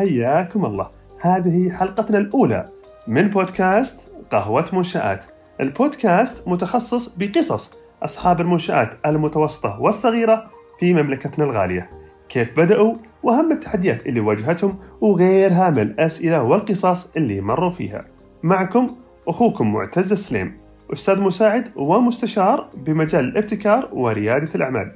حياكم الله. هذه حلقتنا الأولى من بودكاست قهوة منشآت. البودكاست متخصص بقصص أصحاب المنشآت المتوسطة والصغيرة في مملكتنا الغالية. كيف بدأوا وأهم التحديات اللي واجهتهم وغيرها من الأسئلة والقصص اللي مروا فيها. معكم أخوكم معتز السليم أستاذ مساعد ومستشار بمجال الابتكار وريادة الأعمال.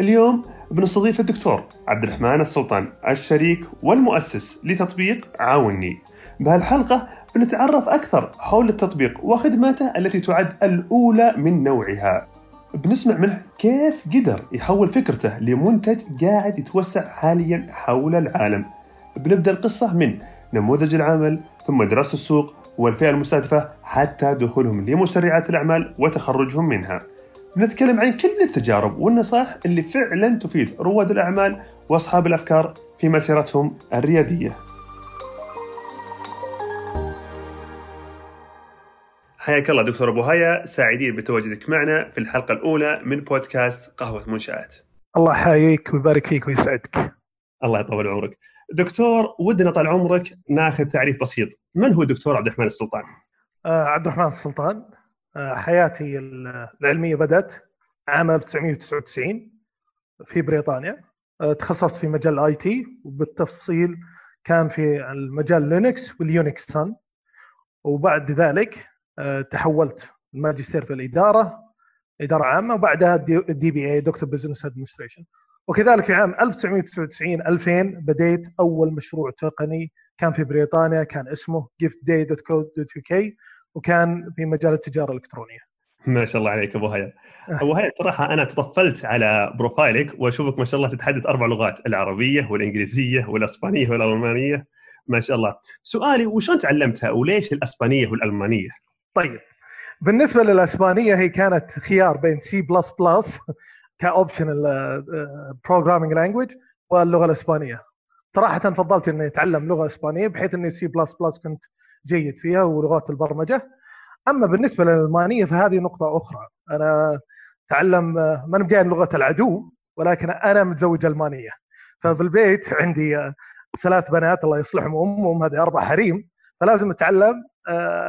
اليوم بنستضيف الدكتور عبد الرحمن السلطان الشريك والمؤسس لتطبيق عاوني. بهالحلقة بنتعرف أكثر حول التطبيق وخدماته التي تعد الأولى من نوعها. بنسمع منه كيف قدر يحول فكرته لمنتج قاعد يتوسع حاليا حول العالم. بنبدأ القصة من نموذج العمل ثم دراسة السوق والفئة المستهدفة حتى دخولهم لمسرعات الأعمال وتخرجهم منها. بنتكلم عن كل التجارب والنصائح اللي فعلا تفيد رواد الأعمال وأصحاب الأفكار في مسيرتهم الريادية حياك الله دكتور أبو هيا سعيدين بتواجدك معنا في الحلقة الأولى من بودكاست قهوة منشآت. الله يحييك ويبارك فيك ويسعدك. الله يطول عمرك. دكتور ودنا طال عمرك ناخذ تعريف بسيط، من هو الدكتور عبد الرحمن السلطان؟ آه عبد الرحمن السلطان حياتي العلمية بدأت عام 1999 في بريطانيا. آه تخصصت في مجال ال IT وبالتفصيل كان في المجال Linux وال Unix Sun وبعد ذلك آه، تحولت الماجستير في الإدارة إدارة عامة وبعدها ال DBA Doctor Business Administration وكذلك في عام 1999 2000 بديت أول مشروع تقني كان في بريطانيا كان اسمه giftday.co.uk وكان في مجال التجارة الإلكترونية. ما شاء الله عليك أبو هيا. أبو هيا صراحة أنا تطفلت على profile ك وأشوفك ما شاء الله تتحدث أربع لغات العربية والإنجليزية والأسبانية والألمانية ما شاء الله. سؤالي وشلون تعلمتها وليش الأسبانية والألمانية؟ طيب بالنسبة للأسبانية هي كانت خيار بين سي بلس بلس كاوبشنال programming language واللغة الأسبانية صراحة فضلت إني أتعلم لغة أسبانية بحيث إني سي بلس بلس كنت جيد فيها ولغات البرمجة. أما بالنسبة للألمانية فهذه نقطة أخرى. أنا أتعلم آه، ما نبقى لغة العدو ولكن أنا متزوج ألمانية. فبالبيت عندي آه، ثلاث بنات الله يصلحهم امهم هذه أربع حريم. فلازم أتعلم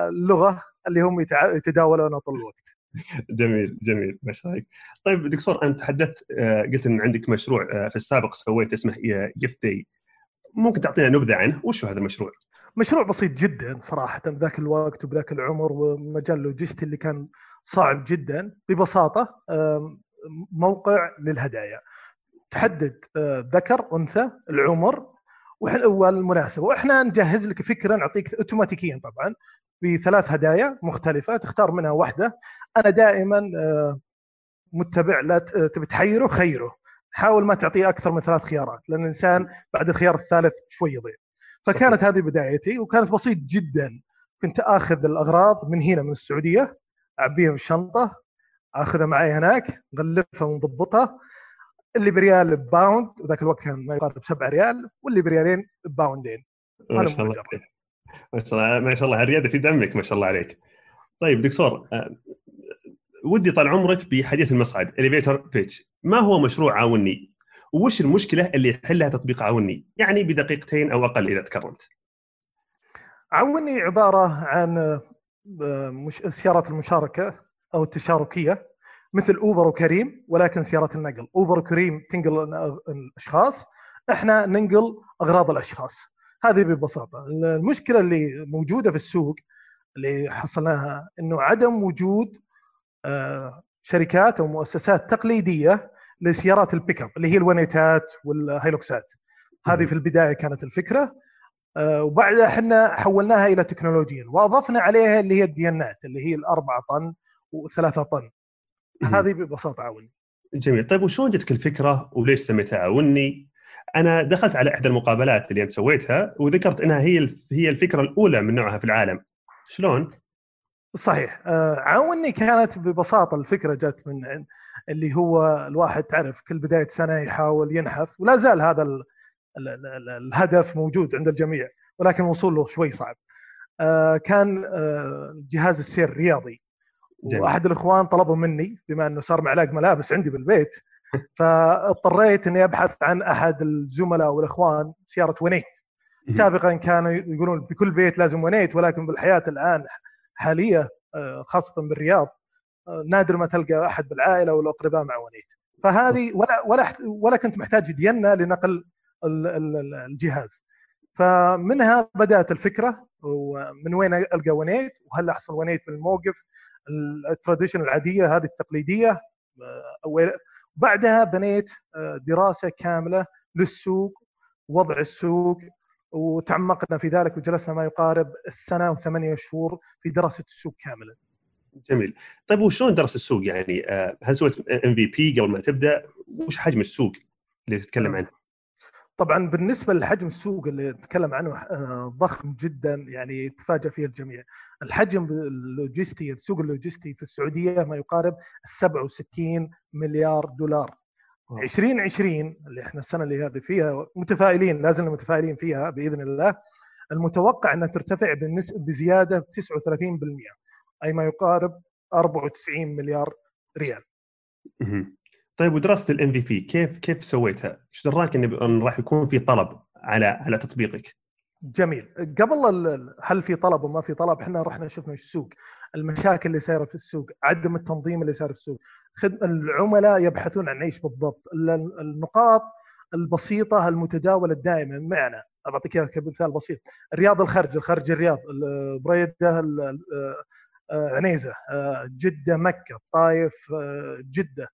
اللغة آه، اللي هم يتداولونه طول الوقت. جميل جميل. ما شاء طيب دكتور أنت تحدثت آه، قلت إن عندك مشروع في السابق سويت اسمه Gift ممكن تعطينا نبذة عنه؟ وش هذا المشروع؟ مشروع بسيط جدا صراحة بذاك الوقت وبذاك العمر ومجال لوجستي اللي كان صعب جدا ببساطة موقع للهدايا. تحدد آه، ذكر أنثى العمر والمناسبه وإحنا نجهز لك فكرة نعطيك اوتوماتيكيا طبعا بثلاث هدايا مختلفة تختار منها واحدة. أنا دائما آه، متبع لا تبي تحيره خيره. حاول ما تعطيه أكثر من ثلاث خيارات لأن الإنسان بعد الخيار الثالث شوي يضيع. فكانت هذه بدايتي وكانت بسيط جدا. كنت آخذ الأغراض من هنا من السعودية اعبيها بالشنطه آخذها معي هناك نغلفها ونضبطها. اللي بريال باوند وذاك الوقت كان ما يقارب 7 ريال واللي بريالين باوندين. ما شاء الله ما شاء الله ما شاء الله الريادة في دمك ما شاء الله عليك. طيب دكتور آه، ودي طال عمرك بحديث المصعد elevator pitch ما هو مشروع عاوني؟ وش المشكلة اللي يحلها تطبيق عاوني يعني بدقيقتين أو أقل إذا تكرمت. عاوني عبارة عن آه، مش سيارات المشاركة أو التشاركية مثل أوبر وكريم ولكن سيارات النقل. أوبر وكريم تنقل الأشخاص إحنا ننقل أغراض الأشخاص. هذه ببساطة. المشكلة اللي موجودة في السوق اللي حصلناها إنه عدم وجود آه، شركات أو مؤسسات تقليدية لسيارات ال pick up اللي هي الونيتات والهايلوكسات هذه في البداية كانت الفكرة. آه، وبعدها إحنا حولناها إلى تكنولوجيا. وأضفنا عليها اللي هي الديانات اللي هي الاربعه طن وثلاثة طن. هذه ببساطة عاوني جميل. طيب وشلون جتك الفكرة وليش سميتها عاوني أنا دخلت على إحدى المقابلات اللي أنت سويتها وذكرت إنها هي هي الفكرة الأولى من نوعها في العالم. شلون؟ صحيح. آه، عاوني كانت ببساطة الفكرة جت من اللي هو الواحد تعرف كل بداية سنة يحاول ينحف ولا زال هذا ال ال ال الهدف موجود عند الجميع ولكن الوصول له شوي صعب. آه، كان آه، جهاز السير رياضي جميل. وأحد الإخوان طلبوا مني بما إنه صار معلاق ملابس عندي بالبيت فاضطريت إني أبحث عن أحد الزملاء والإخوان سيارة ونيت. سابقا كانوا يقولون بكل بيت لازم ونيت ولكن بالحياة الآن حالية آه، خاصة بالرياض آه، نادر ما تلقى أحد بالعائلة ولا اقرباء مع ونيت فهذه ولا ولا ولا كنت محتاج دينا لنقل الجهاز. فمنها بدأت الفكرة ومن وين ألقى ونيت وهل أحصل ونيت في الموقف ال traditional العادية هذه التقليدية؟ بعدها بنيت دراسة كاملة للسوق وضع السوق وتعمقنا في ذلك وجلسنا ما يقارب السنة وثمانية شهور في دراسة السوق كاملا. جميل، طيب وشلون درس السوق يعني هل سويت MVP قبل ما تبدأ؟ وش حجم السوق اللي تتكلم عنه؟ طبعا بالنسبة لحجم السوق اللي نتكلم عنه آه، ضخم جدا يعني يتفاجأ فيه الجميع. الحجم اللوجستي السوق اللوجستي في السعودية ما يقارب 67 مليار دولار. 2020 اللي إحنا السنة اللي هذه فيها متفائلين لازلنا متفائلين فيها بإذن الله المتوقع أنها ترتفع بزيادة 39% أي ما يقارب 94 مليار ريال. طيب ودراسة ال MVP كيف كيف سويتها؟ إيش دراك ان راح يكون في طلب على على تطبيقك؟ جميل قبل هل في طلب وما في طلب إحنا رحنا شفنا السوق المشاكل اللي صايرة في السوق عدم التنظيم اللي صار في السوق. العملاء يبحثون عن إيش بالضبط؟ النقاط البسيطة المتداولة الدائمه بمعنى بعطيك إياها كمثال بسيط. الرياض الخرج الخرج الرياض بريدة عنيزة. جدة مكة الطائف جدة.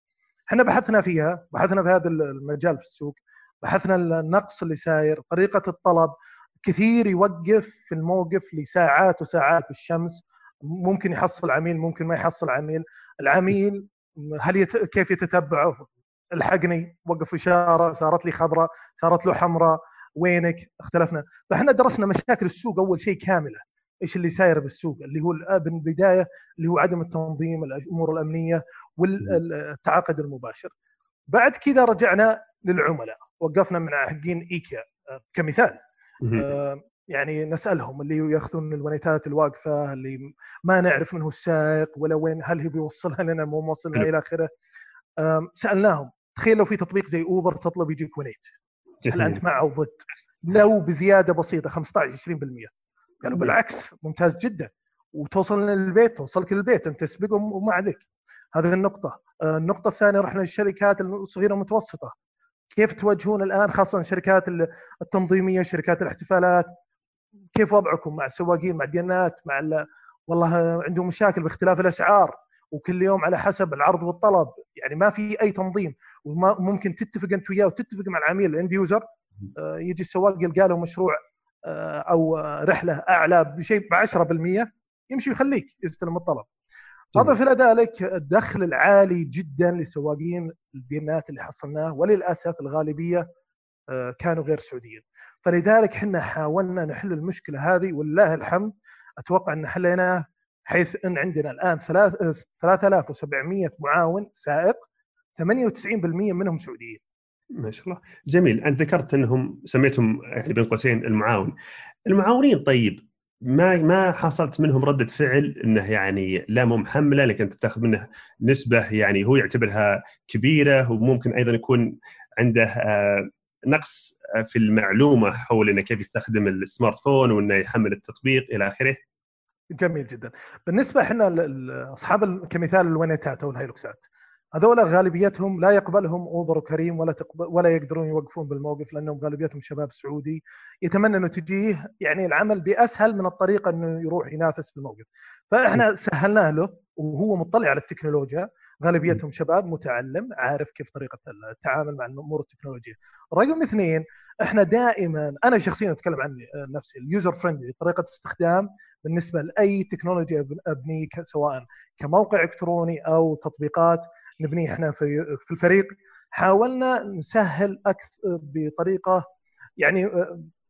إحنا بحثنا فيها بحثنا في هذا المجال في السوق. بحثنا النقص اللي ساير طريقة الطلب. كثير يوقف في الموقف لساعات وساعات في الشمس ممكن يحصل عميل ممكن ما يحصل عميل. العميل هل يت... كيف يتتبعه؟ الحقني وقف إشارة صارت لي خضراء صارت له حمراء وينك؟ اختلفنا. فإحنا درسنا مشاكل السوق أول شيء كاملة. إيش اللي ساير بالسوق؟ اللي هو بالبدايه اللي هو عدم التنظيم الأمور الأمنية والتعاقد المباشر. بعد كذا رجعنا للعملاء. وقفنا مع حقين إيكيا. كمثال. يعني نسألهم اللي يأخذون الونيتات الواقفة اللي ما نعرف من هو السائق ولا وين هل هي بيوصلها لنا مو موصلها إلى آخره. سألناهم تخيل لو في تطبيق زي أوبر تطلب يجيك ونيت. هل أنت مع أو ضد؟ لو بزيادة بسيطة 15 20% قالوا بالعكس ممتاز جدا. وتوصل للبيت توصلك للبيت أنت تسبقهم وما عليك. هذه النقطة. النقطة الثانية رحنا للشركات الصغيرة والمتوسطة. كيف تواجهون الآن خاصة الشركات التنظيمية شركات الاحتفالات؟ كيف وضعكم مع السواقين مع الديانات مع والله عندهم مشاكل باختلاف الأسعار وكل يوم على حسب العرض والطلب يعني ما في أي تنظيم وممكن تتفق أنت وياه وتتفق مع العميل الإند يوزر آه، يجي السواق يلقى له مشروع آه، أو رحلة أعلى بشيء ب 10% يمشي ويخليك يستلم الطلب. أضف إلى ذلك الدخل العالي جدا لسواقين الديانات اللي حصلناه وللأسف الغالبية آه، كانوا غير سعوديين. فلذلك إحنا حاولنا نحل المشكلة هذه ولله الحمد. أتوقع إن حليناه حيث إن عندنا الآن 3700 معاون سائق 98% منهم سعوديين. ما شاء الله. جميل. انت ذكرت إنهم سميتهم يعني بين قوسين المعاون. المعاونين طيب ما ما حصلت منهم ردة فعل إنه يعني لا مو محمله لكن أنت بتاخذ منه نسبة يعني هو يعتبرها كبيرة وممكن أيضا يكون عنده آه، نقص في المعلومة حول إنه كيف يستخدم ال smart phone وإنه يحمل التطبيق إلى آخره. جميل جدا. بالنسبة إحنا أصحاب كمثال الونيتات أو الهيلوكسات هذول غالبيتهم لا يقبلهم أوبر وكريم ولا تقبل ولا يقدرون يوقفون بالموقف لأنهم غالبيتهم شباب سعودي. يتمنى إنه تجيه يعني العمل بأسهل من الطريقة إنه يروح ينافس في الموقف فاحنا سهلناه له وهو مطلع على التكنولوجيا. غالبيتهم شباب متعلم عارف كيف طريقة التعامل مع الأمور التكنولوجيه. رقم اثنين إحنا دائما أنا شخصيا أتكلم عن نفسي ال user friendly طريقة استخدام بالنسبة لأي تكنولوجيا ابني سواء كموقع إلكتروني أو تطبيقات نبنيه إحنا في في الفريق. حاولنا نسهل أكثر بطريقة يعني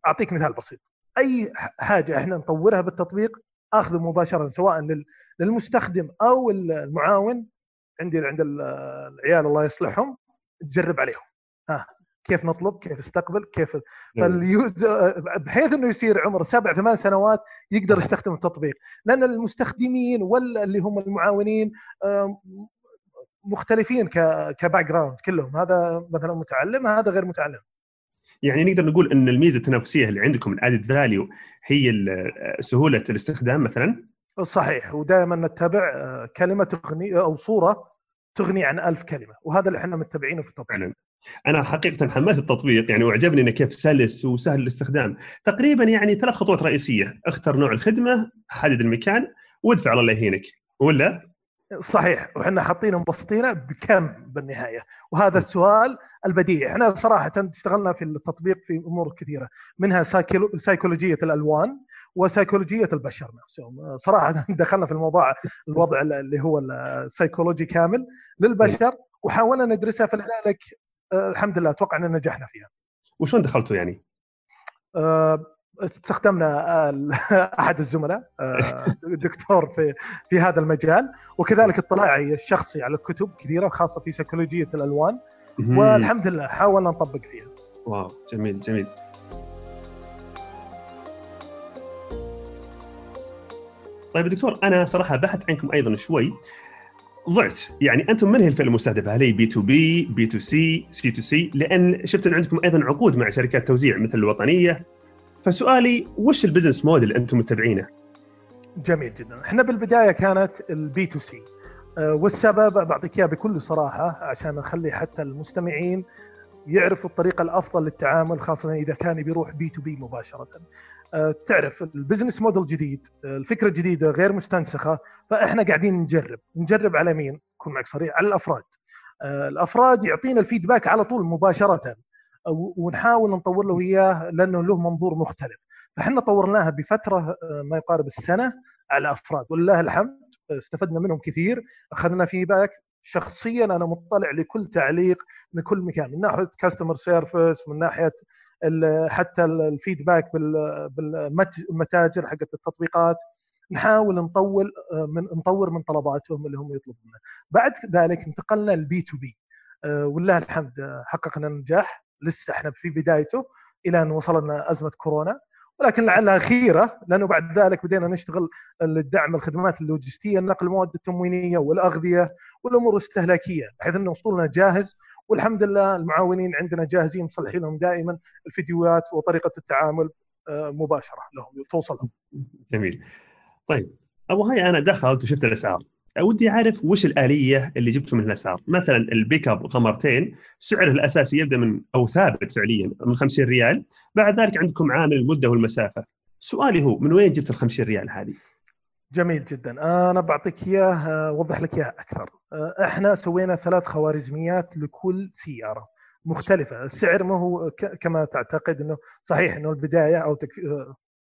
أعطيك مثال بسيط. أي حاجة إحنا نطورها بالتطبيق اخذه مباشرة سواء للمستخدم أو المعاون عندي عند العيال الله يصلحهم تجرب عليهم. ها كيف نطلب كيف استقبل كيف بحيث إنه يصير عمره سبع ثمان سنوات يقدر يستخدم التطبيق. لأن المستخدمين ولا اللي هم المعاونين مختلفين ك background كلهم. هذا مثلا متعلم هذا غير متعلم. يعني نقدر نقول إن الميزة التنافسية اللي عندكم ال added value هي سهولة الاستخدام مثلا؟ صحيح. ودائما نتبع آه، كلمة تغني أو صورة تغني عن ألف كلمة وهذا اللي إحنا متبعينه في التطبيق. أنا حقيقة حملت التطبيق يعني واعجبني انه كيف سلس وسهل الاستخدام. تقريبا يعني ثلاث خطوات رئيسية. اختر نوع الخدمة حدد المكان وادفع الله يهينك. ولا؟ صحيح. وحنا حاطين مبسطينه بكم بالنهاية. وهذا السؤال البديهي. إحنا صراحة اشتغلنا في التطبيق في أمور كثيرة منها سيكولوجيه الألوان. وسيكولوجية البشر نفسهم صراحة دخلنا في الموضوع الوضع اللي هو السيكولوجي كامل للبشر وحاولنا ندرسها فلذلك آه، الحمد لله أتوقع ان نجحنا فيها وشلون دخلتوا يعني؟ أه استخدمنا آه، أحد الزملاء آه، دكتور في في هذا المجال وكذلك اطلاعي الشخصي على كتب كثيرة خاصة في سيكولوجيه الألوان والحمد لله حاولنا نطبق فيها. واو جميل جميل. طيب دكتور أنا صراحة بحث عنكم أيضا شوي ضعت يعني أنتم من هي الفئة المستهدفة؟ هل هي B to B، B to C، C to C؟ لأن شفت ان عندكم أيضا عقود مع شركات توزيع مثل الوطنية فسؤالي وش ال business model أنتم متبعينه؟ جميل جدا، إحنا بالبداية كانت ال B to C والسبب بعطيك إياه بكل صراحة عشان نخلي حتى المستمعين يعرفوا الطريقة الأفضل للتعامل خاصة إذا كان بيروح B to B مباشرة. آه، تعرف ال business model جديد آه، الفكرة الجديدة غير مستنسخة فإحنا قاعدين نجرب. نجرب على مين؟ أكون معك صريح على الأفراد. آه، الأفراد يعطينا ال feedback على طول مباشرة ونحاول نطور له إياه لأنه له منظور مختلف. فإحنا طورناها بفترة ما يقارب السنة على أفراد. ولله الحمد استفدنا منهم كثير. أخذنا feedback. شخصيا أنا مطلع لكل تعليق من كل مكان من ناحية customer service من ناحية حتى ال feedback بالمتاجر حقت التطبيقات نحاول نطول من نطور من طلباتهم اللي هم يطلبونها بعد ذلك انتقلنا للبي تو بي ولله الحمد حققنا نجاح لسه إحنا في بدايته إلى أن وصلنا أزمة كورونا. ولكن لعلها خيره لأنه بعد ذلك بدينا نشتغل لدعم الخدمات اللوجستية نقل المواد التموينية والأغذية والأمور الأستهلاكية بحيث انه وصولنا جاهز والحمد لله المعاونين عندنا جاهزين مصلحين لهم دائما الفيديوهات وطريقة التعامل آه، مباشرة لهم توصلهم. جميل. طيب أبو هاي أنا دخلت وشفت الأسعار ودي أعرف وش الآلية اللي جبتوا من الأسعار، مثلا البيك أب غمرتين سعره الأساسي يبدأ من أو ثابت فعليا من 50 ريال، بعد ذلك عندكم عامل المدة والمسافة. سؤالي هو من وين جبت ال 50 ريال هذه؟ جميل جدا. أنا بعطيك إياه أوضح لك إياه أكثر. إحنا سوينا ثلاث خوارزميات لكل سيارة مختلفة. السعر ما هو كما تعتقد إنه صحيح إنه البداية أو تك...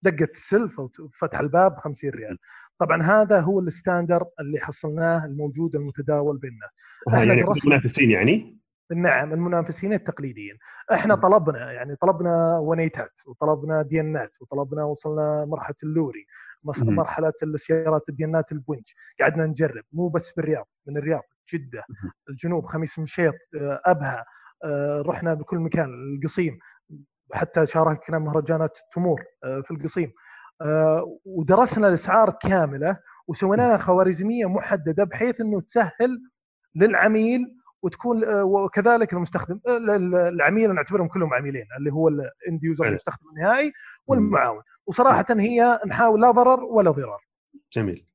دقة السلف أو فتح الباب 50 ريال. طبعا هذا هو ال standard اللي حصلناه الموجود المتداول بيننا. إحنا يعني المنافسين يعني؟ نعم المنافسين التقليديين. إحنا طلبنا يعني طلبنا ونيتات وطلبنا ديانات وطلبنا وصلنا مرحلة اللوري. مرحلة السيارات الديانات البونج قعدنا نجرب مو بس بالرياض من الرياض جدة الجنوب خميس مشيط آه، أبها آه، رحنا بكل مكان القصيم. حتى شاركنا مهرجانات تمور آه، في القصيم. ودرسنا الأسعار كاملة وسويناها خوارزمية محددة بحيث إنه تسهل للعميل وتكون وكذلك المستخدم العميل نعتبرهم كلهم عميلين اللي هو الاند يوزر المستخدم النهائي والمعاون. وصراحة هي نحاول لا ضرر ولا ضرار. جميل.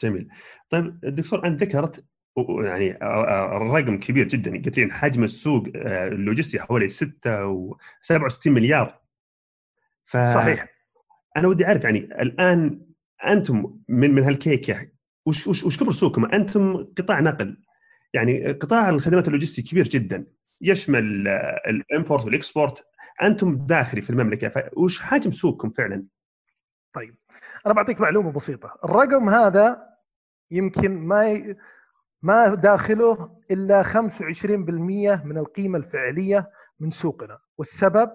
جميل. طيب دكتور أنت ذكرت يعني الرقم كبير جدا. قلت حجم السوق اللوجستي حوالي 6 و 67 مليار. ف صحيح. أنا ودي أعرف يعني الآن أنتم من من هالكيكة وش وش وش كبر سوقكم؟ أنتم قطاع نقل. يعني قطاع الخدمات اللوجستي كبير جدا. يشمل ال import وال export أنتم داخلي في المملكة فوش حجم سوقكم فعلا؟ طيب أنا بعطيك معلومة بسيطة. الرقم هذا يمكن ما ي... ما داخله إلا 25% من القيمة الفعلية من سوقنا. والسبب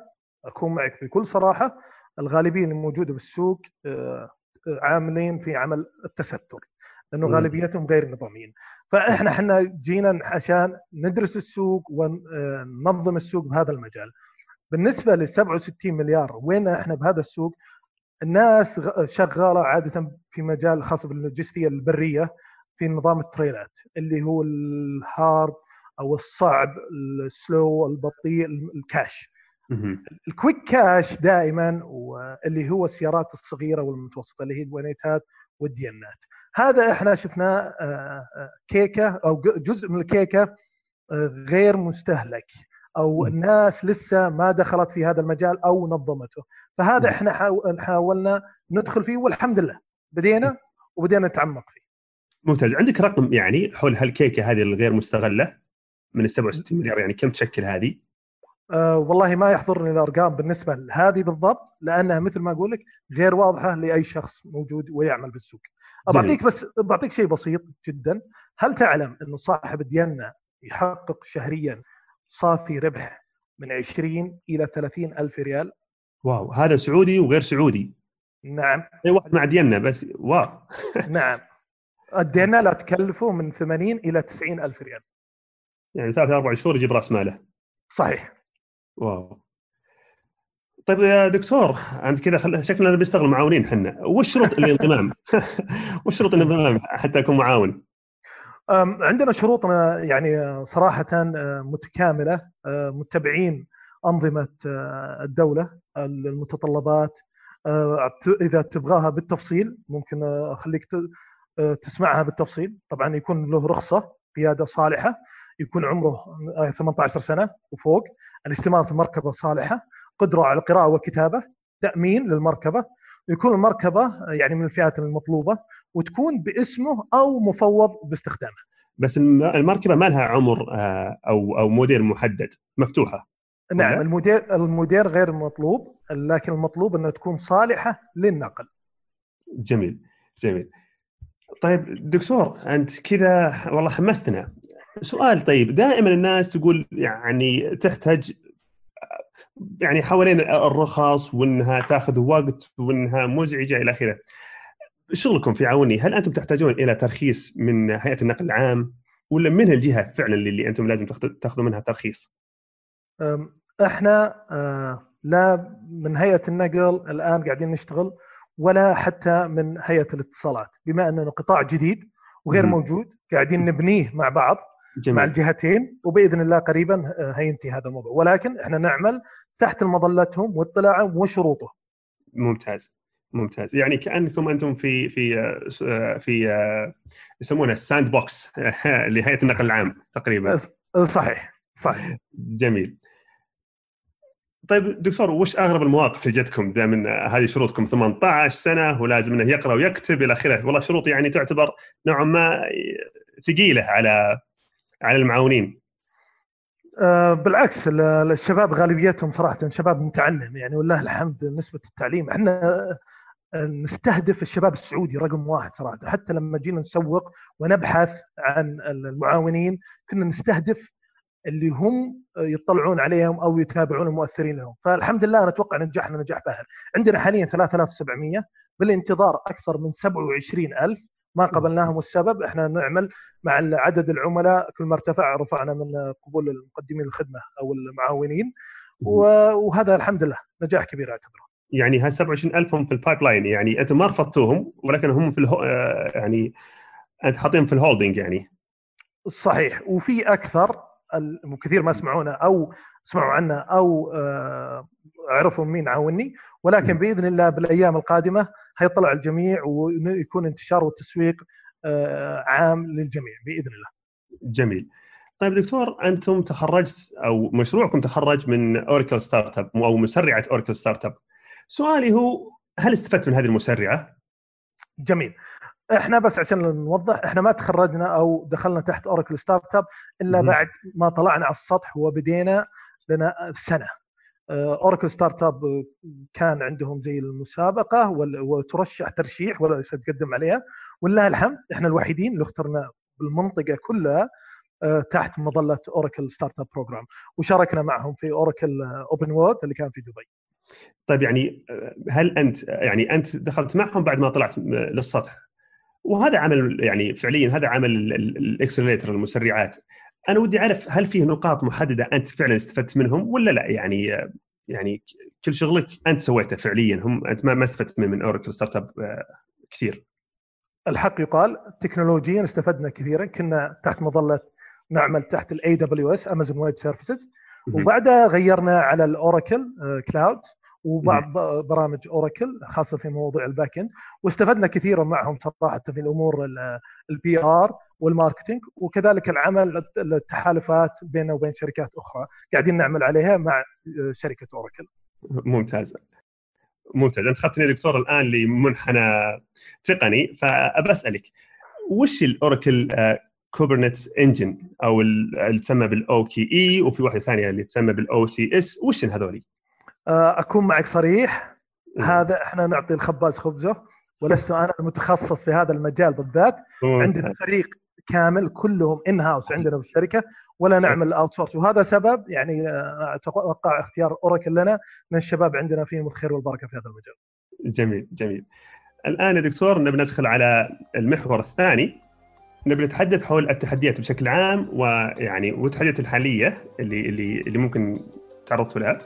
أكون معك بكل صراحة الغالبيه الموجودة بالسوق آه، عاملين في عمل التستر. لأنه غالبيتهم غير نظاميين. فإحنا إحنا جينا عشان ندرس السوق وننظم السوق بهذا المجال. بالنسبة لل 67 مليار وين إحنا بهذا السوق؟ الناس شغالة عادة في مجال خاص باللوجستية البرية في نظام التريلات اللي هو ال hard أو الصعب ال slow البطيء ال cash. ال quick cash دائما واللي هو السيارات الصغيرة والمتوسطة اللي هي الونيتات والديانات. هذا إحنا شفناه آه، آه، كيكة أو جزء من الكيكة آه، غير مستهلك أو الناس لسه ما دخلت في هذا المجال أو نظمته. فهذا إحنا حاولنا ندخل فيه والحمد لله. بدينا وبدينا نتعمق فيه. ممتاز. عندك رقم يعني حول هالكيكة هذه الغير مستغلة من ال 67 مليار؟ يعني كم تشكل هذه؟ أه والله ما يحضرني الأرقام بالنسبة لهذه بالضبط لأنها مثل ما أقول لك غير واضحة لأي شخص موجود ويعمل بالسوق. بعطيك بس بعطيك شيء بسيط جدا، هل تعلم انه صاحب الديانه يحقق شهريا صافي ربح من 20 إلى 30 ألف ريال؟ wow هذا سعودي وغير سعودي. نعم. أي واحد مع ديانه بس wow. نعم. الديانة لا تكلفه من 80 إلى 90 ألف ريال. يعني ثلاث أربع شهور يجيب رأس ماله. صحيح. wow طيب يا دكتور انت كذا. شكلنا بنشتغل معاونين إحنا وش شروط الانضمام؟ وش شروط الانضمام حتى أكون معاون؟ عندنا شروطنا يعني صراحة متكاملة متبعين أنظمة الدولة المتطلبات إذا تبغاها بالتفصيل ممكن أخليك تسمعها بالتفصيل طبعا يكون له رخصة قيادة صالحة يكون عمره 18 سنة وفوق الاستمارة المركبة صالحة قدرة على القراءة والكتابة تأمين للمركبة يكون المركبة يعني من الفئات المطلوبة وتكون باسمه أو مفوض باستخدامه. بس المركبة ما لها عمر آه، أو أو موديل محدد مفتوحة. نعم الموديل الموديل غير مطلوب لكن المطلوب أنها تكون صالحة للنقل. جميل جميل. طيب دكتور أنت كذا والله حمستنا. سؤال طيب دائما الناس تقول يعني تحتاج يعني حوالين الرخص وإنها تأخذ وقت وإنها مزعجة إلى آخره. شغلكم في عوني هل أنتم تحتاجون إلى ترخيص من هيئة النقل العام ولا من الجهة فعلا اللي أنتم لازم تأخذوا منها ترخيص؟ إحنا أه، لا من هيئة النقل الآن قاعدين نشتغل ولا حتى من هيئة الاتصالات بما أنه قطاع جديد وغير موجود قاعدين نبنيه مع بعض جميل. مع الجهتين وبإذن الله قريبا آه، هينتهي هذا الموضوع. ولكن إحنا نعمل تحت مظلتهم واطلاعهم وشروطه ممتاز. ممتاز. يعني كأنكم أنتم في في آه، في آه، يسمونها ال sandbox لهيئة النقل العام تقريبا. صحيح. صحيح. جميل. طيب دكتور وش أغرب المواقف اللي جتكم دائما هذه شروطكم؟ 18 سنة ولازم إنه يقرأ ويكتب إلى آخره. والله شروط يعني تعتبر نوعا ما ثقيلة على على المعاونين. آه بالعكس الشباب غالبيتهم صراحة شباب متعلم يعني والله الحمد نسبة التعليم. إحنا آه، نستهدف الشباب السعودي رقم واحد صراحة. حتى لما جينا نسوق ونبحث عن المعاونين كنا نستهدف اللي هم يطلعون عليهم أو يتابعون المؤثرين لهم. فالحمد لله أنا أتوقع نجحنا نجاح باهر. عندنا حاليا 3700 بالانتظار أكثر من 27000 ما قبلناهم والسبب إحنا نعمل مع عدد العملاء كل ما ارتفع رفعنا من قبول المقدمين الخدمة أو المعاونين وهذا الحمد لله نجاح كبير أعتبره. يعني ها 27000 هم في ال pipeline يعني أنتم ما رفضتوهم ولكن هم في الهو... آه، يعني انت حاطين في ال holding يعني. صحيح وفي أكثر كثير ما سمعونا أو سمعوا عنا أو آه، عرفوا مين عاوني ولكن بإذن الله بالأيام القادمة حيطلع الجميع ويكون انتشار والتسويق آه، عام للجميع بإذن الله. جميل. طيب دكتور أنتم تخرجت أو مشروعكم تخرج من Oracle Startup أو مسرعة Oracle Startup. سؤالي هو هل استفدت من هذه المسرعة؟ جميل. إحنا بس عشان نوضح إحنا ما تخرجنا أو دخلنا تحت Oracle Startup الا بعد ما طلعنا على السطح وبدينا لنا سنة Oracle Startup كان عندهم زي المسابقة وترشح ترشيح ولا تقدم عليها. ولله الحمد إحنا الوحيدين اللي اخترنا بالمنطقة كلها آه، تحت مظلة Oracle Startup program وشاركنا معهم في Oracle OpenWorld اللي كان في دبي. طيب يعني آه، هل أنت يعني أنت دخلت معهم بعد ما طلعت للسطح؟ وهذا عمل يعني فعليا هذا عمل ال accelerator المسرعات. أنا ودي أعرف هل فيه نقاط محددة أنت فعلا استفدت منهم ولا لا؟ يعني يعني كل شغلك أنت سويته فعليا هم أنت ما استفدت من من Oracle Startup كثير. الحق يقال تكنولوجيا استفدنا كثيرا كنا تحت مظلة نعمل تحت ال AWS Amazon Web Services وبعدها غيرنا على ال Oracle Cloud وبعض برامج Oracle خاصة في مواضيع ال back end واستفدنا كثيرا معهم صراحة في الأمور ال PR وال marketing وكذلك العمل التحالفات بيننا وبين شركات أخرى قاعدين نعمل عليها مع آه، شركة Oracle. ممتاز. ممتاز. أنت أخذتني دكتور الآن لمنحنى تقني فأبى أسألك وش ال Oracle Kubernetes Engine أو اللي تسمى بال OKE وفي واحدة ثانية اللي تسمى بال OCS وش هذولي؟ آه، أكون معك صريح هذا إحنا نعطي الخباز خبزة ولست أنا المتخصص في هذا المجال بالذات. عندنا فريق كامل كلهم in house عندنا في الشركة ولا نعمل outsource وهذا سبب يعني آه، أتوقع اختيار Oracle لنا من الشباب عندنا فيهم الخير والبركة في هذا المجال. جميل جميل. الآن يا دكتور نبي ندخل على المحور الثاني نبي نتحدث حول التحديات بشكل عام ويعني والتحديات الحالية اللي اللي اللي ممكن تعرضتوا لها.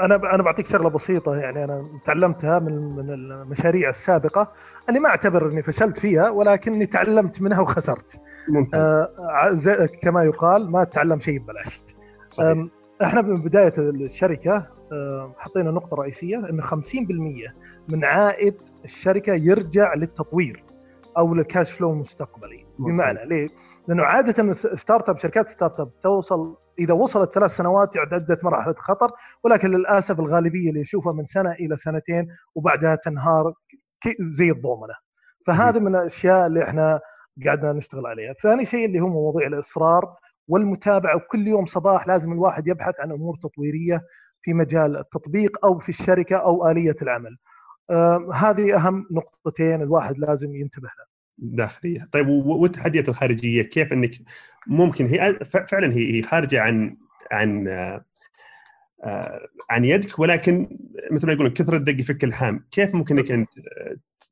أنا أنا بعطيك شغلة بسيطة يعني أنا تعلمتها من من المشاريع السابقة اللي ما أعتبر إني فشلت فيها ولكني تعلمت منها وخسرت. ممتاز. آه كما يقال ما تعلم شيء ببلاش. صحيح. إحنا من بداية الشركة حطينا نقطة رئيسية انه 50% من عائد الشركة يرجع للتطوير أو لل cash flow المستقبلي بمعنى ليه؟ لأنه عادة startup شركات startup توصل إذا وصلت ثلاث سنوات يعد عده مراحل خطر ولكن للأسف الغالبية اللي يشوفها من سنة إلى سنتين وبعدها تنهار زي الضومنة. فهذه من الأشياء اللي إحنا قاعدنا نشتغل عليها. ثاني شيء اللي هو مواضيع الإصرار والمتابعة. وكل يوم صباح لازم الواحد يبحث عن أمور تطويرية في مجال التطبيق أو في الشركة أو آلية العمل. آه هذه أهم نقطتين الواحد لازم ينتبه لها. داخلية. طيب والتحديات الخارجية كيف إنك ممكن هي فعلا هي خارجة عن عن آه، عن يدك ولكن مثل ما يقولون كثر الدق يفك الحام، كيف ممكن إنك أنت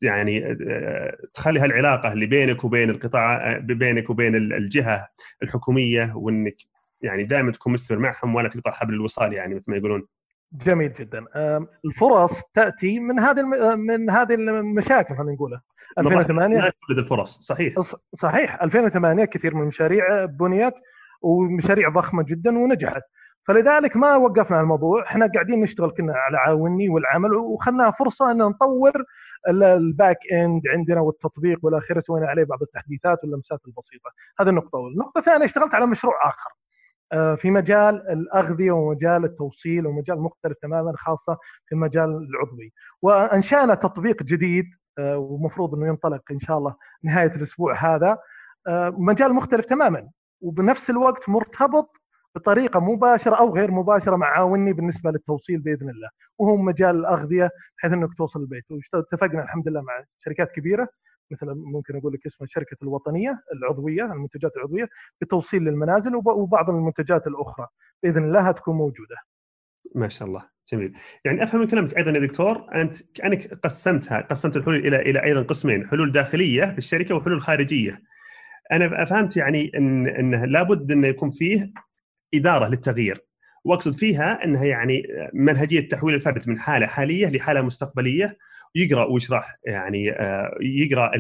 يعني آه، تخلي هالعلاقة اللي بينك وبين القطاع بينك وبين الجهة الحكومية وإنك يعني دائما تكون مستمر معهم ولا تقطع حبل الوصال يعني مثل ما يقولون. جميل جدا. الفرص تأتي من هذه من هذه المشاكل خلينا نقولها. 2008 تولد الفرص. صحيح. صحيح. 2008 كثير من المشاريع بنيت ومشاريع ضخمة جدا ونجحت. فلذلك ما وقفنا على الموضوع. إحنا قاعدين نشتغل كنا على عاوني والعمل وخلنا فرصة أن نطور ال back end عندنا والتطبيق والى اخره سوينا عليه بعض التحديثات واللمسات البسيطة. هذه النقطة الاولى النقطة الثانية اشتغلت على مشروع آخر. آه، في مجال الأغذية ومجال التوصيل ومجال مختلف تماما خاصة في المجال العضوي. وأنشأنا تطبيق جديد ومفروض إنه ينطلق إن شاء الله نهاية الأسبوع هذا. آه، مجال مختلف تماما وبنفس الوقت مرتبط بطريقة مباشرة أو غير مباشرة مع عاوني بالنسبة للتوصيل بإذن الله. وهو مجال الأغذية بحيث إنك توصل البيت. واتفقنا الحمد لله مع شركات كبيرة مثل ممكن أقول لك اسمها شركة الوطنية العضوية المنتجات العضوية بتوصيل للمنازل وبعض المنتجات الأخرى. بإذن الله تكون موجودة. ما شاء الله. جميل. يعني أفهم من كلامك أيضا يا دكتور أنت كأنك قسمتها قسمت الحلول إلى إلى أيضا قسمين حلول داخلية في الشركة وحلول خارجية. أنا فهمت يعني إن انه لابد انه يكون فيه إدارة للتغيير وأقصد فيها إنها يعني منهجية تحويل الفرد من حالة حالية لحالة مستقبلية يقرأ ويشرح يعني آه، يقرأ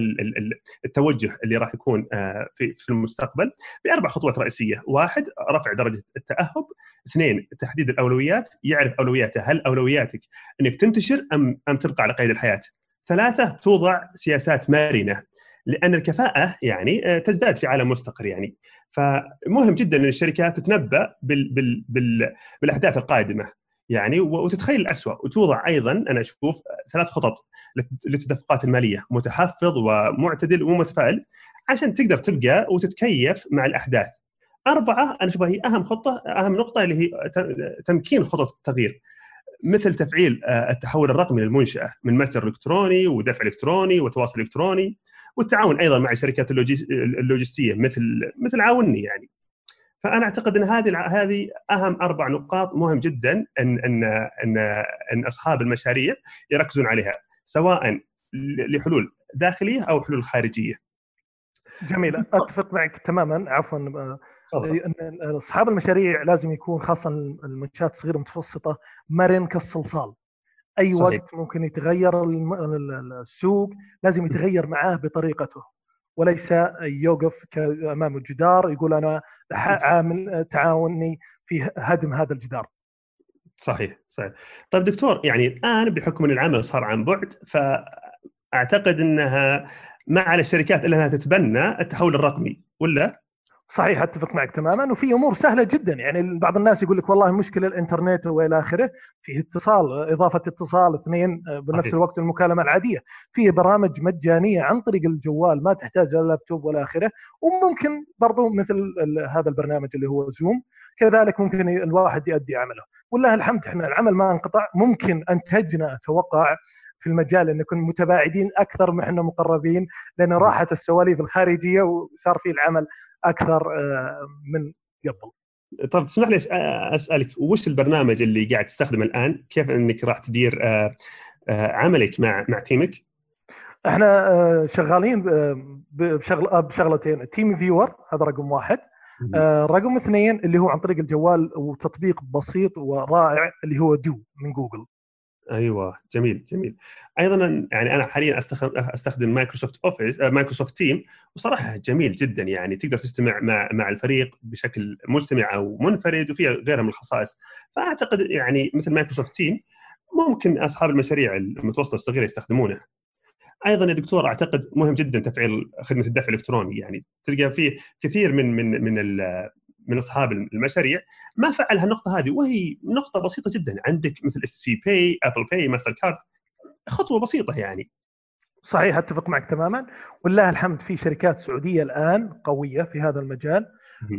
التوجه اللي راح يكون آه، في المستقبل بأربع خطوات رئيسية، واحد رفع درجة التأهب، اثنين تحديد الأولويات، يعرف أولوياته، هل أولوياتك إنك تنتشر أم أم تبقى على قيد الحياة؟ ثلاثة توضع سياسات مرنة. لأن الكفاءة يعني آه، تزداد في عالم مستقر يعني. فمهم جدا إن الشركات تتنبأ بال بال بال بالاحداث القادمة. يعني وتتخيل الأسوأ. وتوضع أيضا أنا أشوف ثلاث خطط للتدفقات المالية. متحفظ ومعتدل ومتفائل عشان تقدر تبقى وتتكيف مع الأحداث. أربعة أنا أشوفها هي أهم خطة أهم نقطة اللي هي تمكين خطط التغيير. مثل تفعيل آه، التحول الرقمي للمنشأة من متجر إلكتروني ودفع إلكتروني وتواصل إلكتروني. والتعاون أيضا مع الشركات اللوجستية مثل مثل عاوني يعني. فأنا أعتقد أن هذه هذه أهم أربع نقاط مهم جدا ان ان ان أن أصحاب المشاريع يركزون عليها سواء لحلول داخلية أو حلول خارجية. جميل أتفق معك تماما عفوا ان أصحاب المشاريع لازم يكون خاصه المنشآت الصغيرة المتوسطة مرن كالصلصال أي صحيح. وقت ممكن يتغير السوق لازم يتغير معاه بطريقته وليس يوقف أمام الجدار يقول أنا عامل تعاوني في هدم هذا الجدار. صحيح صحيح. طيب دكتور يعني الآن بحكم أن العمل صار عن بعد فأعتقد أنها ما على الشركات إلا أنها تتبنى التحول الرقمي ولا؟ صحيح أتفق معك تماما وفي أمور سهلة جدا. يعني بعض الناس يقول لك والله مشكلة الإنترنت وإلى آخره. في اتصال إضافة اتصال اثنين آه، بنفس صحيح. الوقت المكالمة العادية. في برامج مجانية عن طريق الجوال ما تحتاج لا لابتوب ولا آخره. وممكن برضو مثل هذا البرنامج اللي هو زوم كذلك ممكن الواحد يؤدي عمله. والله الحمد إحنا العمل ما انقطع. ممكن انتجنا أتوقع في المجال أن نكون متباعدين أكثر ما إحنا مقربين لأن راحت السواليف الخارجية وصار في العمل أكثر آه، من قبل. طيب تسمح لي أسألك وش البرنامج اللي قاعد تستخدمه الآن؟ كيف إنك راح تدير آه، آه، عملك مع مع team ك؟ إحنا شغالين بشغل بشغلتين TeamViewer هذا رقم واحد رقم اثنين اللي هو عن طريق الجوال وتطبيق بسيط ورائع اللي هو دو من جوجل أيوه جميل جميل. أيضا يعني أنا حاليا أستخدم مايكروسوفت أوفيس مايكروسوفت Team وصراحة جميل جدا يعني تقدر تجتمع مع مع الفريق بشكل مجتمع أو منفرد وفيها غيرها من الخصائص. فأعتقد يعني مثل مايكروسوفت Team ممكن أصحاب المشاريع المتوسطة والصغيرة يستخدمونه. أيضا يا دكتور أعتقد مهم جدا تفعيل خدمة الدفع الإلكتروني يعني تلقى فيه كثير من من من من أصحاب المشاريع ما فعل هالنقطة هذه وهي نقطة بسيطة جدا. عندك مثل STC Pay Apple Pay ماستر كارد خطوة بسيطة يعني. صحيح أتفق معك تماما. ولله الحمد في شركات سعودية الآن قوية في هذا المجال.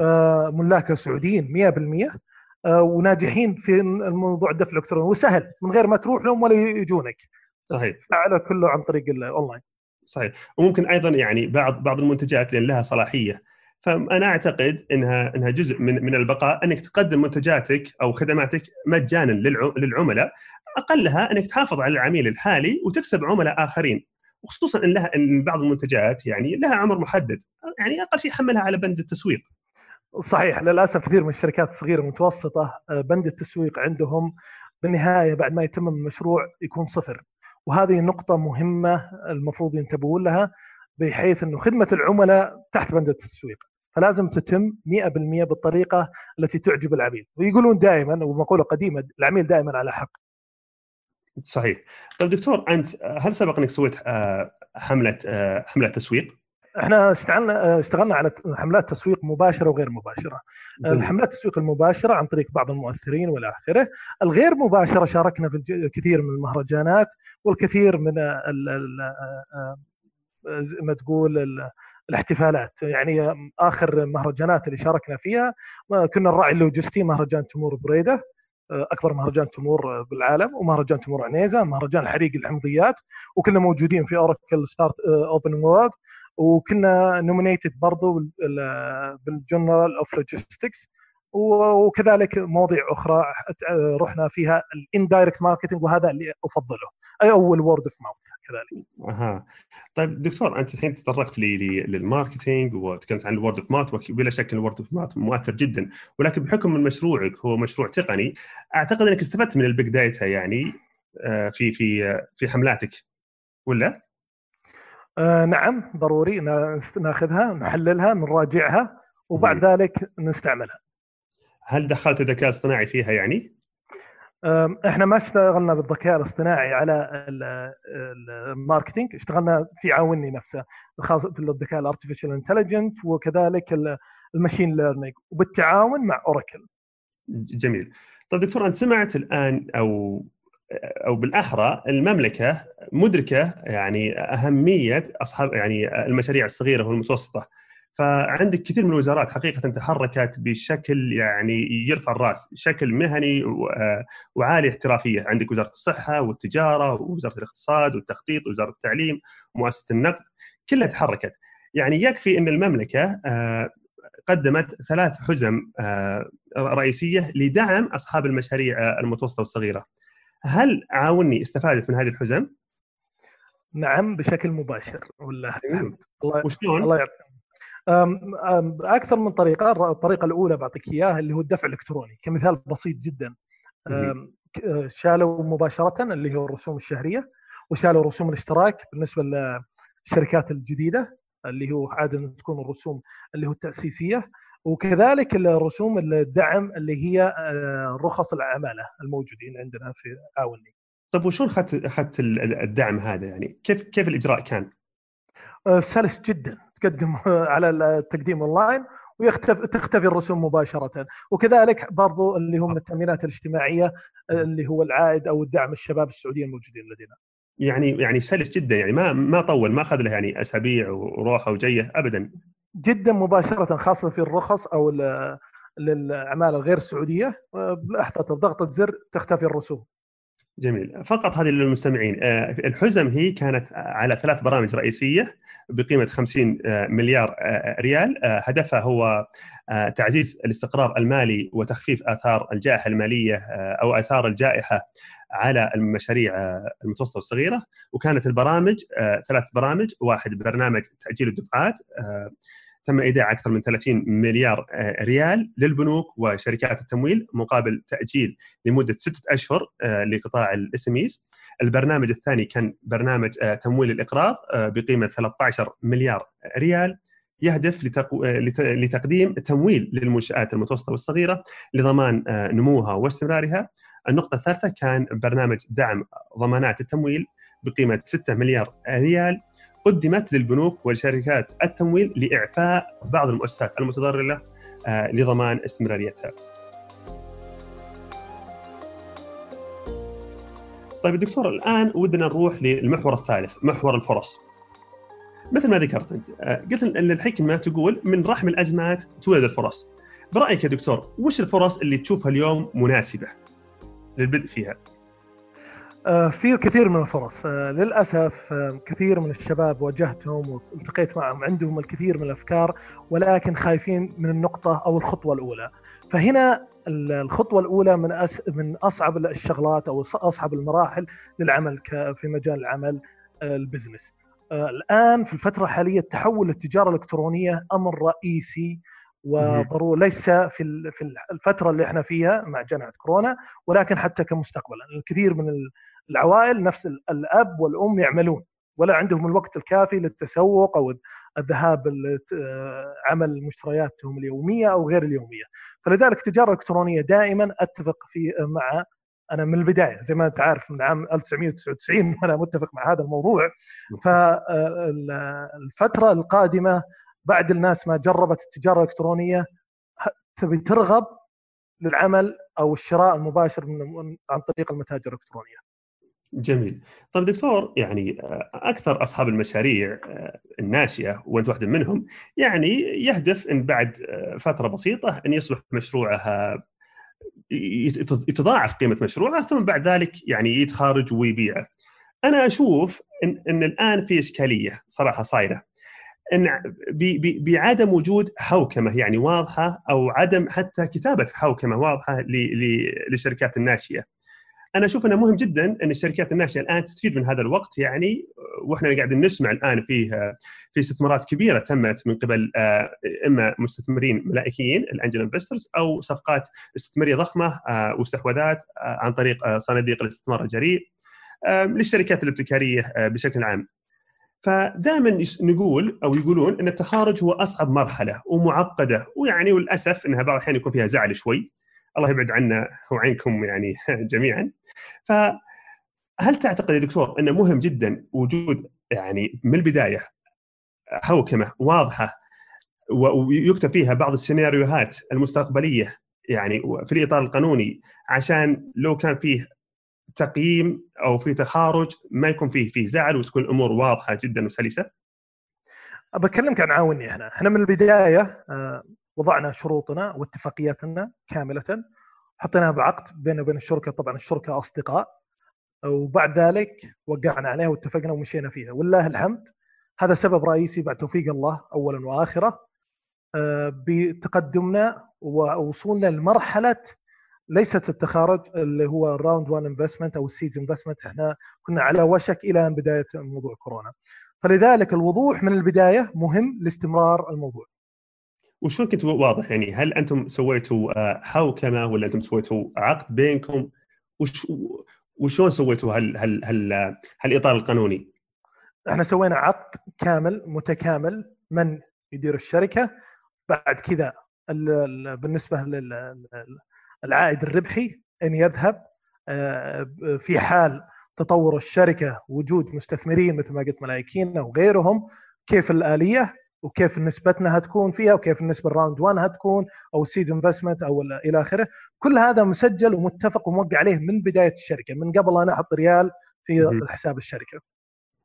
آه ملاكها سعوديين 100% آه وناجحين في الموضوع الدفع الإلكتروني. وسهل من غير ما تروح لهم ولا يجونك. صحيح. فعله كله عن طريق الاونلاين صحيح. وممكن أيضا يعني بعض بعض المنتجات لأن لها صلاحية فأنا أعتقد إنها إنها جزء من من البقاء. أنك تقدم منتجاتك أو خدماتك مجانا للعملاء أقلها أنك تحافظ على العميل الحالي وتكسب عملاء آخرين. وخصوصا إن لها إن بعض المنتجات يعني لها عمر محدد. يعني أقل شيء حملها على بند التسويق. صحيح للأسف كثير من الشركات الصغيرة المتوسطة آه، بند التسويق عندهم بالنهاية بعد ما يتم المشروع يكون صفر. وهذه نقطة مهمة المفروض ينتبهون لها بحيث إنه خدمة العملاء تحت بند التسويق. فلازم تتم 100% بالطريقة التي تعجب العميل. ويقولون دائما ومقولة قديمة العميل دائما على حق. صحيح. طيب دكتور أنت هل سبق أنك سويت آه، حملة آه، حملة تسويق؟ إحنا اشتغلنا آه، اشتغلنا على حملات تسويق مباشرة وغير مباشرة. الحملات التسويق المباشرة عن طريق بعض المؤثرين والى آخره، الغير مباشرة شاركنا في الكثير من المهرجانات والكثير من ما تقول الاحتفالات. يعني آخر مهرجانات اللي شاركنا فيها كنا الراعي اللوجستي مهرجان تمور بريدة أكبر مهرجان تمور بالعالم ومهرجان تمور عنيزة مهرجان حريق الحمضيات وكنا موجودين في اوراكل start Open World وكنا nominated برضو بال general of logistics وكذلك مواضيع أخرى رحنا فيها ال indirect marketing وهذا اللي أفضله. أي أول word of mouth كذلك. أها طيب دكتور أنت الحين تطرقت لي لل marketing وتكلمت عن ال word of mouth وبلا شك ال word of mouth مؤثر جدا ولكن بحكم من مشروعك هو مشروع تقني أعتقد إنك استفدت من ال big data يعني آه، في في في حملاتك ولا؟ آه نعم ضروري ناخذها نحللها نراجعها وبعد ذلك نستعملها. هل دخلت الذكاء الاصطناعي فيها يعني؟ إحنا ما اشتغلنا بالذكاء الاصطناعي على ال marketing اشتغلنا في عاوني نفسه خاصه في الذكاء ال artificial intelligent وكذلك ال machine learning وبالتعاون مع اوراكل جميل. طيب دكتور أنت سمعت الآن أو أو بالأحرى المملكة مدركة يعني أهمية أصحاب يعني المشاريع الصغيرة والمتوسطة. فعندك كثير من الوزارات حقيقة تحركت بشكل يعني يرفع الرأس، شكل مهني وعالي احترافية، عندك وزارة الصحة والتجارة ووزارة الاقتصاد والتخطيط ووزارة التعليم ومؤسسة النقد كلها تحركت. يعني يكفي إن المملكة آه، قدمت ثلاث حزم آه، رئيسية لدعم أصحاب المشاريع آه، المتوسطة والصغيرة. هل عاوني استفادت من هذه الحزم؟ نعم بشكل مباشر والله الحمد الله وشلون؟ الله يعطيك أكثر من طريقة الطريقة الأولى بعطيك إياها اللي هو الدفع الإلكتروني كمثال بسيط جدا شالوا مباشرة اللي هو الرسوم الشهرية وشالوا رسوم الاشتراك بالنسبة للشركات الجديدة اللي هو عادة تكون الرسوم اللي هو التأسيسية وكذلك الرسوم الدعم اللي هي رخص العمالة الموجودين عندنا في عاوني. طيب وشون اخذت اخذت الدعم هذا يعني كيف كيف الإجراء كان؟ آه، سلس جدا تقدم على التقديم أونلاين ويختفي تختفي الرسوم مباشرة وكذلك برضو اللي هو من التأمينات الاجتماعية اللي هو العائد أو الدعم الشباب السعوديين الموجودين لدينا. يعني يعني سلس جدا يعني ما ما طول ما أخذ له يعني أسابيع وروحه وجيه ابدا جدا مباشرة خاصة في الرخص أو للأعمال الغير السعوديه بلحظه ضغطه زر تختفي الرسوم. جميل. فقط هذه للمستمعين. آه، الحزم هي كانت على ثلاث برامج رئيسية بقيمة 50 آه، مليار آه، ريال. هدفها هو تعزيز الاستقرار المالي وتخفيف آثار الجائحة المالية أو آثار الجائحة على المشاريع المتوسطة والصغيرة. وكانت البرامج ثلاث برامج. واحد برنامج تأجيل الدفعات تم إيداع أكثر من 30 مليار آه، ريال للبنوك وشركات التمويل مقابل تأجيل لمدة ستة أشهر آه، لقطاع ال SME البرنامج الثاني كان برنامج آه، تمويل الإقراض بقيمة 13 مليار ريال يهدف لتقو... لتقديم تمويل للمنشآت المتوسطة والصغيرة لضمان نموها واستمرارها. النقطة الثالثة كان برنامج دعم ضمانات التمويل بقيمة 6 مليار ريال قدمت للبنوك وشركات التمويل لإعفاء بعض المؤسسات المتضررة آه، لضمان استمراريتها. طيب دكتور الآن ودنا نروح للمحور الثالث محور الفرص. مثل ما ذكرت أنت آه، قلت إن الحكمة تقول من رحم الأزمات تولد الفرص. برأيك يا دكتور وش الفرص اللي تشوفها اليوم مناسبة للبدء فيها؟ آه، في الكثير من الفرص. آه، للأسف آه، كثير من الشباب واجهتهم والتقيت معهم عندهم الكثير من الأفكار ولكن خايفين من النقطة أو الخطوة الأولى. فهنا الخطوة الأولى من أس من أصعب الشغلات أو أصعب المراحل للعمل في مجال العمل البزنس. الآن في الفترة الحالية التحول للتجاره الإلكترونية أمر رئيسي وضروري ليس في في الفترة اللي إحنا فيها مع جائحة كورونا ولكن حتى كمستقبلا. الكثير من العوائل نفس الأب والأم يعملون ولا عندهم الوقت الكافي للتسوق أو الذهاب عمل مشترياتهم اليومية أو غير اليومية فلذلك التجارة الإلكترونية دائما أتفق في مع أنا من البداية زي ما أنت عارف من عام 1999 وأنا متفق مع هذا الموضوع فالفتره القادمة بعد الناس ما جربت التجارة الإلكترونية تبي ترغب للعمل أو الشراء المباشر من عن طريق المتاجر الإلكترونية. جميل. طيب دكتور يعني آه، أكثر أصحاب المشاريع آه، الناشئة وأنت واحد منهم يعني يهدف إن بعد آه، فترة بسيطة إن يصبح مشروعه يتضاعف قيمة مشروعه ثم بعد ذلك يعني يتخارج ويبيعه. أنا أشوف إن, إن الآن في إشكالية صراحة صايرة إن بعدم وجود حوكمة يعني واضحة أو عدم حتى كتابة حوكمة واضحة للشركات الناشئة. أنا أشوف إنه مهم جدا إن الشركات الناشئة الآن تستفيد من هذا الوقت يعني وإحنا قاعدين نسمع الآن فيه في استثمارات كبيرة تمت من قبل آه، إما مستثمرين ملائكيين الأنجل إنفسترز أو صفقات استثمارية ضخمة آه، واستحواذات آه، عن طريق صناديق الاستثمار الجريء للشركات الابتكارية بشكل عام. فدائما نقول أو يقولون إن التخارج هو أصعب مرحلة ومعقدة ويعني وللاسف إنها بعض الأحيان يكون فيها زعل شوي الله يبعد عنا وعنكم يعني جميعا فهل تعتقد يا دكتور إنه مهم جدا وجود يعني من البداية حوكمة واضحة ويكتب فيها بعض السيناريوهات المستقبلية يعني في الإطار القانوني عشان لو كان فيه تقييم أو في تخارج ما يكون فيه فيه زعل وتكون الأمور واضحة جدا وسلسة؟ بكلمك عن عاوني إحنا، إحنا من البداية آه، وضعنا شروطنا واتفاقياتنا كاملة حطيناها بعقد بيننا وبين الشركة. طبعا الشركة أصدقاء وبعد ذلك وقعنا عليها واتفقنا ومشينا فيها. ولله الحمد هذا سبب رئيسي بعد توفيق الله اولا وآخرة آه، بتقدمنا ووصولنا لمرحلة ليست التخارج اللي هو ال round 1 investment أو ال seeds investment إحنا كنا على وشك إلى بداية موضوع كورونا. فلذلك الوضوح من البداية مهم لاستمرار الموضوع. وشلون كنت واضح؟ يعني هل أنتم سويتوا آه، حوكمة ولا أنتم سويتوا عقد بينكم؟ وش وشلون سويتوا هال هال هال هالإطار القانوني؟ إحنا سوينا عقد كامل متكامل من يدير الشركة بعد كذا بالنسبة للعائد الربحي إن يذهب آه، في حال تطور الشركة وجود مستثمرين مثل ما قلت ملايكين أو غيرهم كيف الآلية؟ وكيف نسبتنا هتكون فيها وكيف النسبة ال round 1 هتكون أو ال seed investment أو إلى آخره. كل هذا مسجل ومتفق وموقع عليه من بداية الشركة من قبل أنا أحط ريال في حساب الشركة.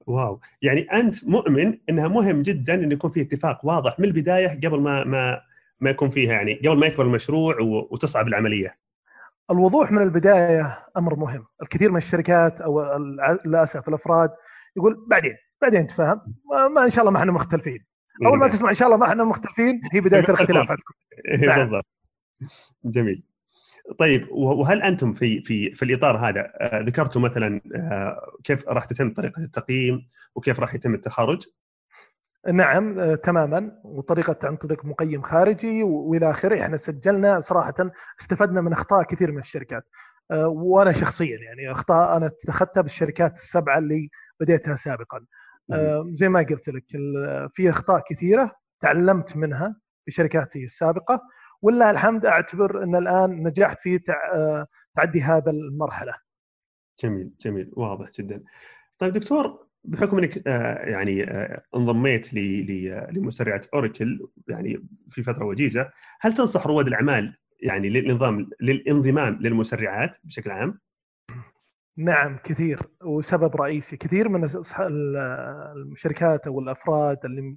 واو. يعني أنت مؤمن إنها مهم جدا إن يكون في اتفاق واضح من البداية قبل ما ما ما يكون فيها يعني قبل ما يكبر المشروع وتصعب العملية. الوضوح من البداية أمر مهم. الكثير من الشركات أو للأسف الأفراد يقول بعدين بعدين تفهم ما إن شاء الله ما إحنا مختلفين. أول ما تسمع إن شاء الله ما إحنا مختلفين هي بداية الاختلاف عندكم نعم. بالضبط. جميل. طيب وهل أنتم في في في الإطار هذا آه، ذكرتوا مثلا آه، كيف راح تتم طريقة التقييم وكيف راح يتم التخارج؟ نعم آه، تماما. وطريقة عن طريق مقيم خارجي وإلى آخره. إحنا سجلنا صراحة استفدنا من أخطاء كثير من الشركات. وأنا شخصيا يعني أخطاء أنا اتخذتها بالشركات السبعة اللي بديتها سابقا. زي ما قلت لك في أخطاء كثيرة تعلمت منها في شركاتي السابقة ولله الحمد أعتبر إن الآن نجحت في تعدي هذا المرحلة. جميل جميل واضح جدا. طيب دكتور بحكم إنك آه، يعني آه، انضميت لمسرعة أوراكل يعني في فترة وجيزة، هل تنصح رواد الأعمال يعني للنظام للانضمام للمسرعات بشكل عام؟ نعم كثير وسبب رئيسي. كثير من الشركات أو الأفراد اللي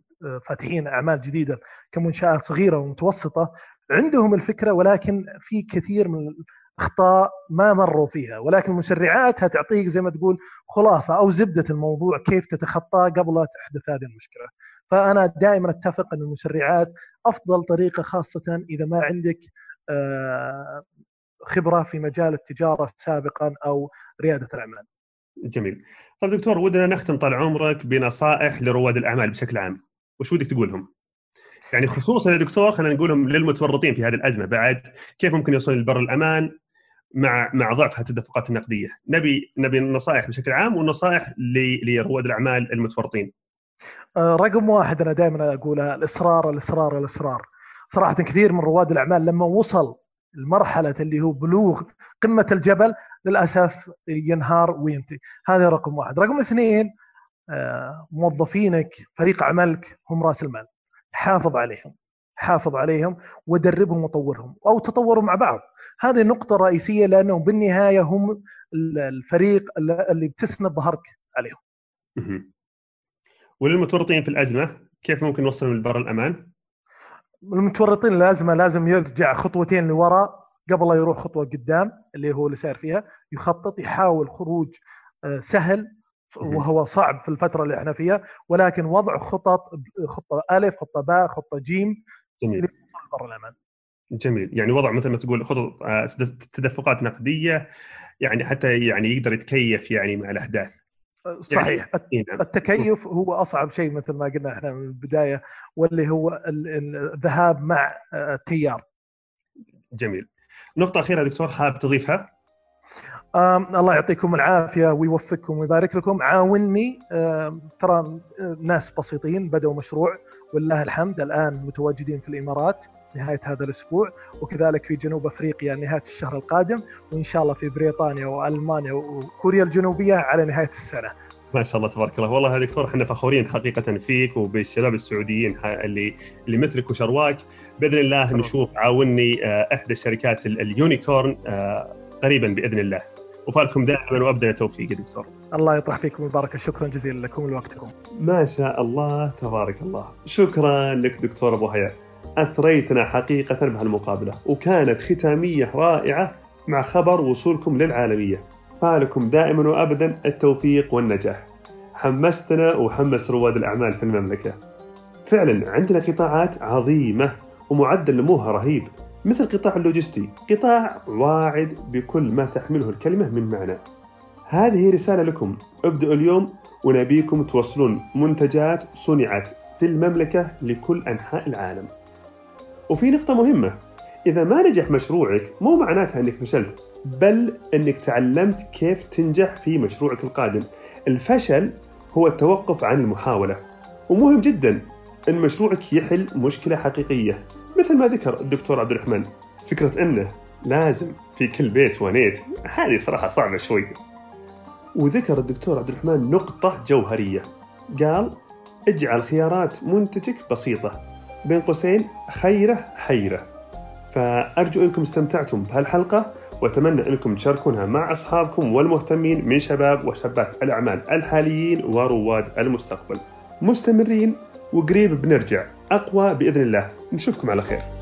فاتحين أعمال جديدة كمنشآت صغيرة ومتوسطة عندهم الفكرة ولكن في كثير من الأخطاء ما مروا فيها. ولكن المسرعات هتعطيك زي ما تقول خلاصة أو زبدة الموضوع كيف تتخطاه قبل لا تحدث هذه المشكلة. فأنا دائما أتفق إن المسرعات أفضل طريقة خاصة إذا ما عندك آه، خبرة في مجال التجارة سابقا أو ريادة الأعمال. جميل. طيب دكتور ودنا نختم طال عمرك بنصائح لرواد الأعمال بشكل عام. وش ودك تقولهم؟ يعني خصوصا يا دكتور خلينا نقولهم للمتورطين في هذه الأزمة بعد كيف ممكن يوصلون لبر الأمان مع مع ضعف التدفقات النقدية نبي نبي النصائح بشكل عام والنصائح لرواد الأعمال المتورطين آه، رقم واحد أنا دائما اقولها الإصرار الإصرار الإصرار صراحة كثير من رواد الأعمال لما وصل المرحلة اللي هو بلوغ قمة الجبل للأسف ينهار وينتهي. هذا رقم واحد. رقم اثنين آه، موظفينك فريق عملك هم رأس المال. حافظ عليهم حافظ عليهم ودربهم وطورهم أو تطوروا مع بعض. هذه نقطة رئيسية لأنهم بالنهاية هم الفريق اللي بتسند ظهرك عليهم. وللمتورطين في الأزمة كيف ممكن نوصلهم لبر الأمان؟ المتورطين الأزمة لازم يرجع خطوتين لوراء قبل لا يروح خطوة قدام اللي هو اللي صار فيها يخطط يحاول خروج آه، سهل وهو صعب في الفترة اللي إحنا فيها ولكن وضع خطط خطة ألف خطة باء خطة جيم جميل. برا الأمان. جميل. يعني وضع مثل ما تقول خطط آه، تدفقات نقدية يعني حتى يعني يقدر يتكيف يعني مع الأحداث. صحيح. يعني التكيف هو أصعب شيء مثل ما قلنا إحنا من البداية واللي هو الذهاب مع آه، التيار. جميل. نقطة أخيرة دكتور حاب تضيفها؟ الله يعطيكم العافية ويوفقكم ويبارك لكم. عاوني ترى ناس بسيطين بدأوا مشروع. ولله الحمد الآن متواجدين في الإمارات. نهاية هذا الأسبوع وكذلك في جنوب أفريقيا نهاية الشهر القادم وإن شاء الله في بريطانيا وألمانيا وكوريا الجنوبية على نهاية السنة. ما شاء الله تبارك الله والله يا دكتور إحنا فخورين حقيقة فيك وبالشباب السعوديين اللي اللي مثلك وشرواك بإذن الله نشوف عاوني آه، إحدى الشركات اليونيكورن آه، قريبا بإذن الله. وفالكم دائما وأبدأ التوفيق يا دكتور. الله يطرح فيكم البركه، شكرا جزيلا لكم ولوقتكم. ما شاء الله تبارك الله، شكرا لك دكتور أبو هيا. أثريتنا حقيقة بهالمقابلة، وكانت ختامية رائعة مع خبر وصولكم للعالمية. فالكم دائما وابدا التوفيق والنجاح. حمستنا وحمس رواد الأعمال في المملكة. فعلا عندنا قطاعات عظيمة ومعدل نموها رهيب مثل قطاع اللوجستي قطاع واعد بكل ما تحمله الكلمة من معنى هذه رسالة لكم ابدأوا اليوم ونبيكم توصلون منتجات صنعت في المملكة لكل أنحاء العالم وفي نقطة مهمة. إذا ما نجح مشروعك مو معناتها أنك فشلت بل أنك تعلمت كيف تنجح في مشروعك القادم. الفشل هو التوقف عن المحاولة ومهم جدا أن مشروعك يحل مشكلة حقيقية مثل ما ذكر الدكتور عبد الرحمن. فكرة أنه لازم في كل بيت ونيت. هذه صراحة صعبة شوي. وذكر الدكتور عبد الرحمن نقطة جوهرية. قال اجعل خيارات منتجك بسيطة بين قوسين خيرة حيرة. فأرجو أنكم استمتعتم بهالحلقة وأتمنى أنكم تشاركونها مع أصحابكم والمهتمين من شباب وشابات الأعمال الحاليين ورواد المستقبل. مستمرين وقريب بنرجع أقوى بإذن الله. نشوفكم على خير.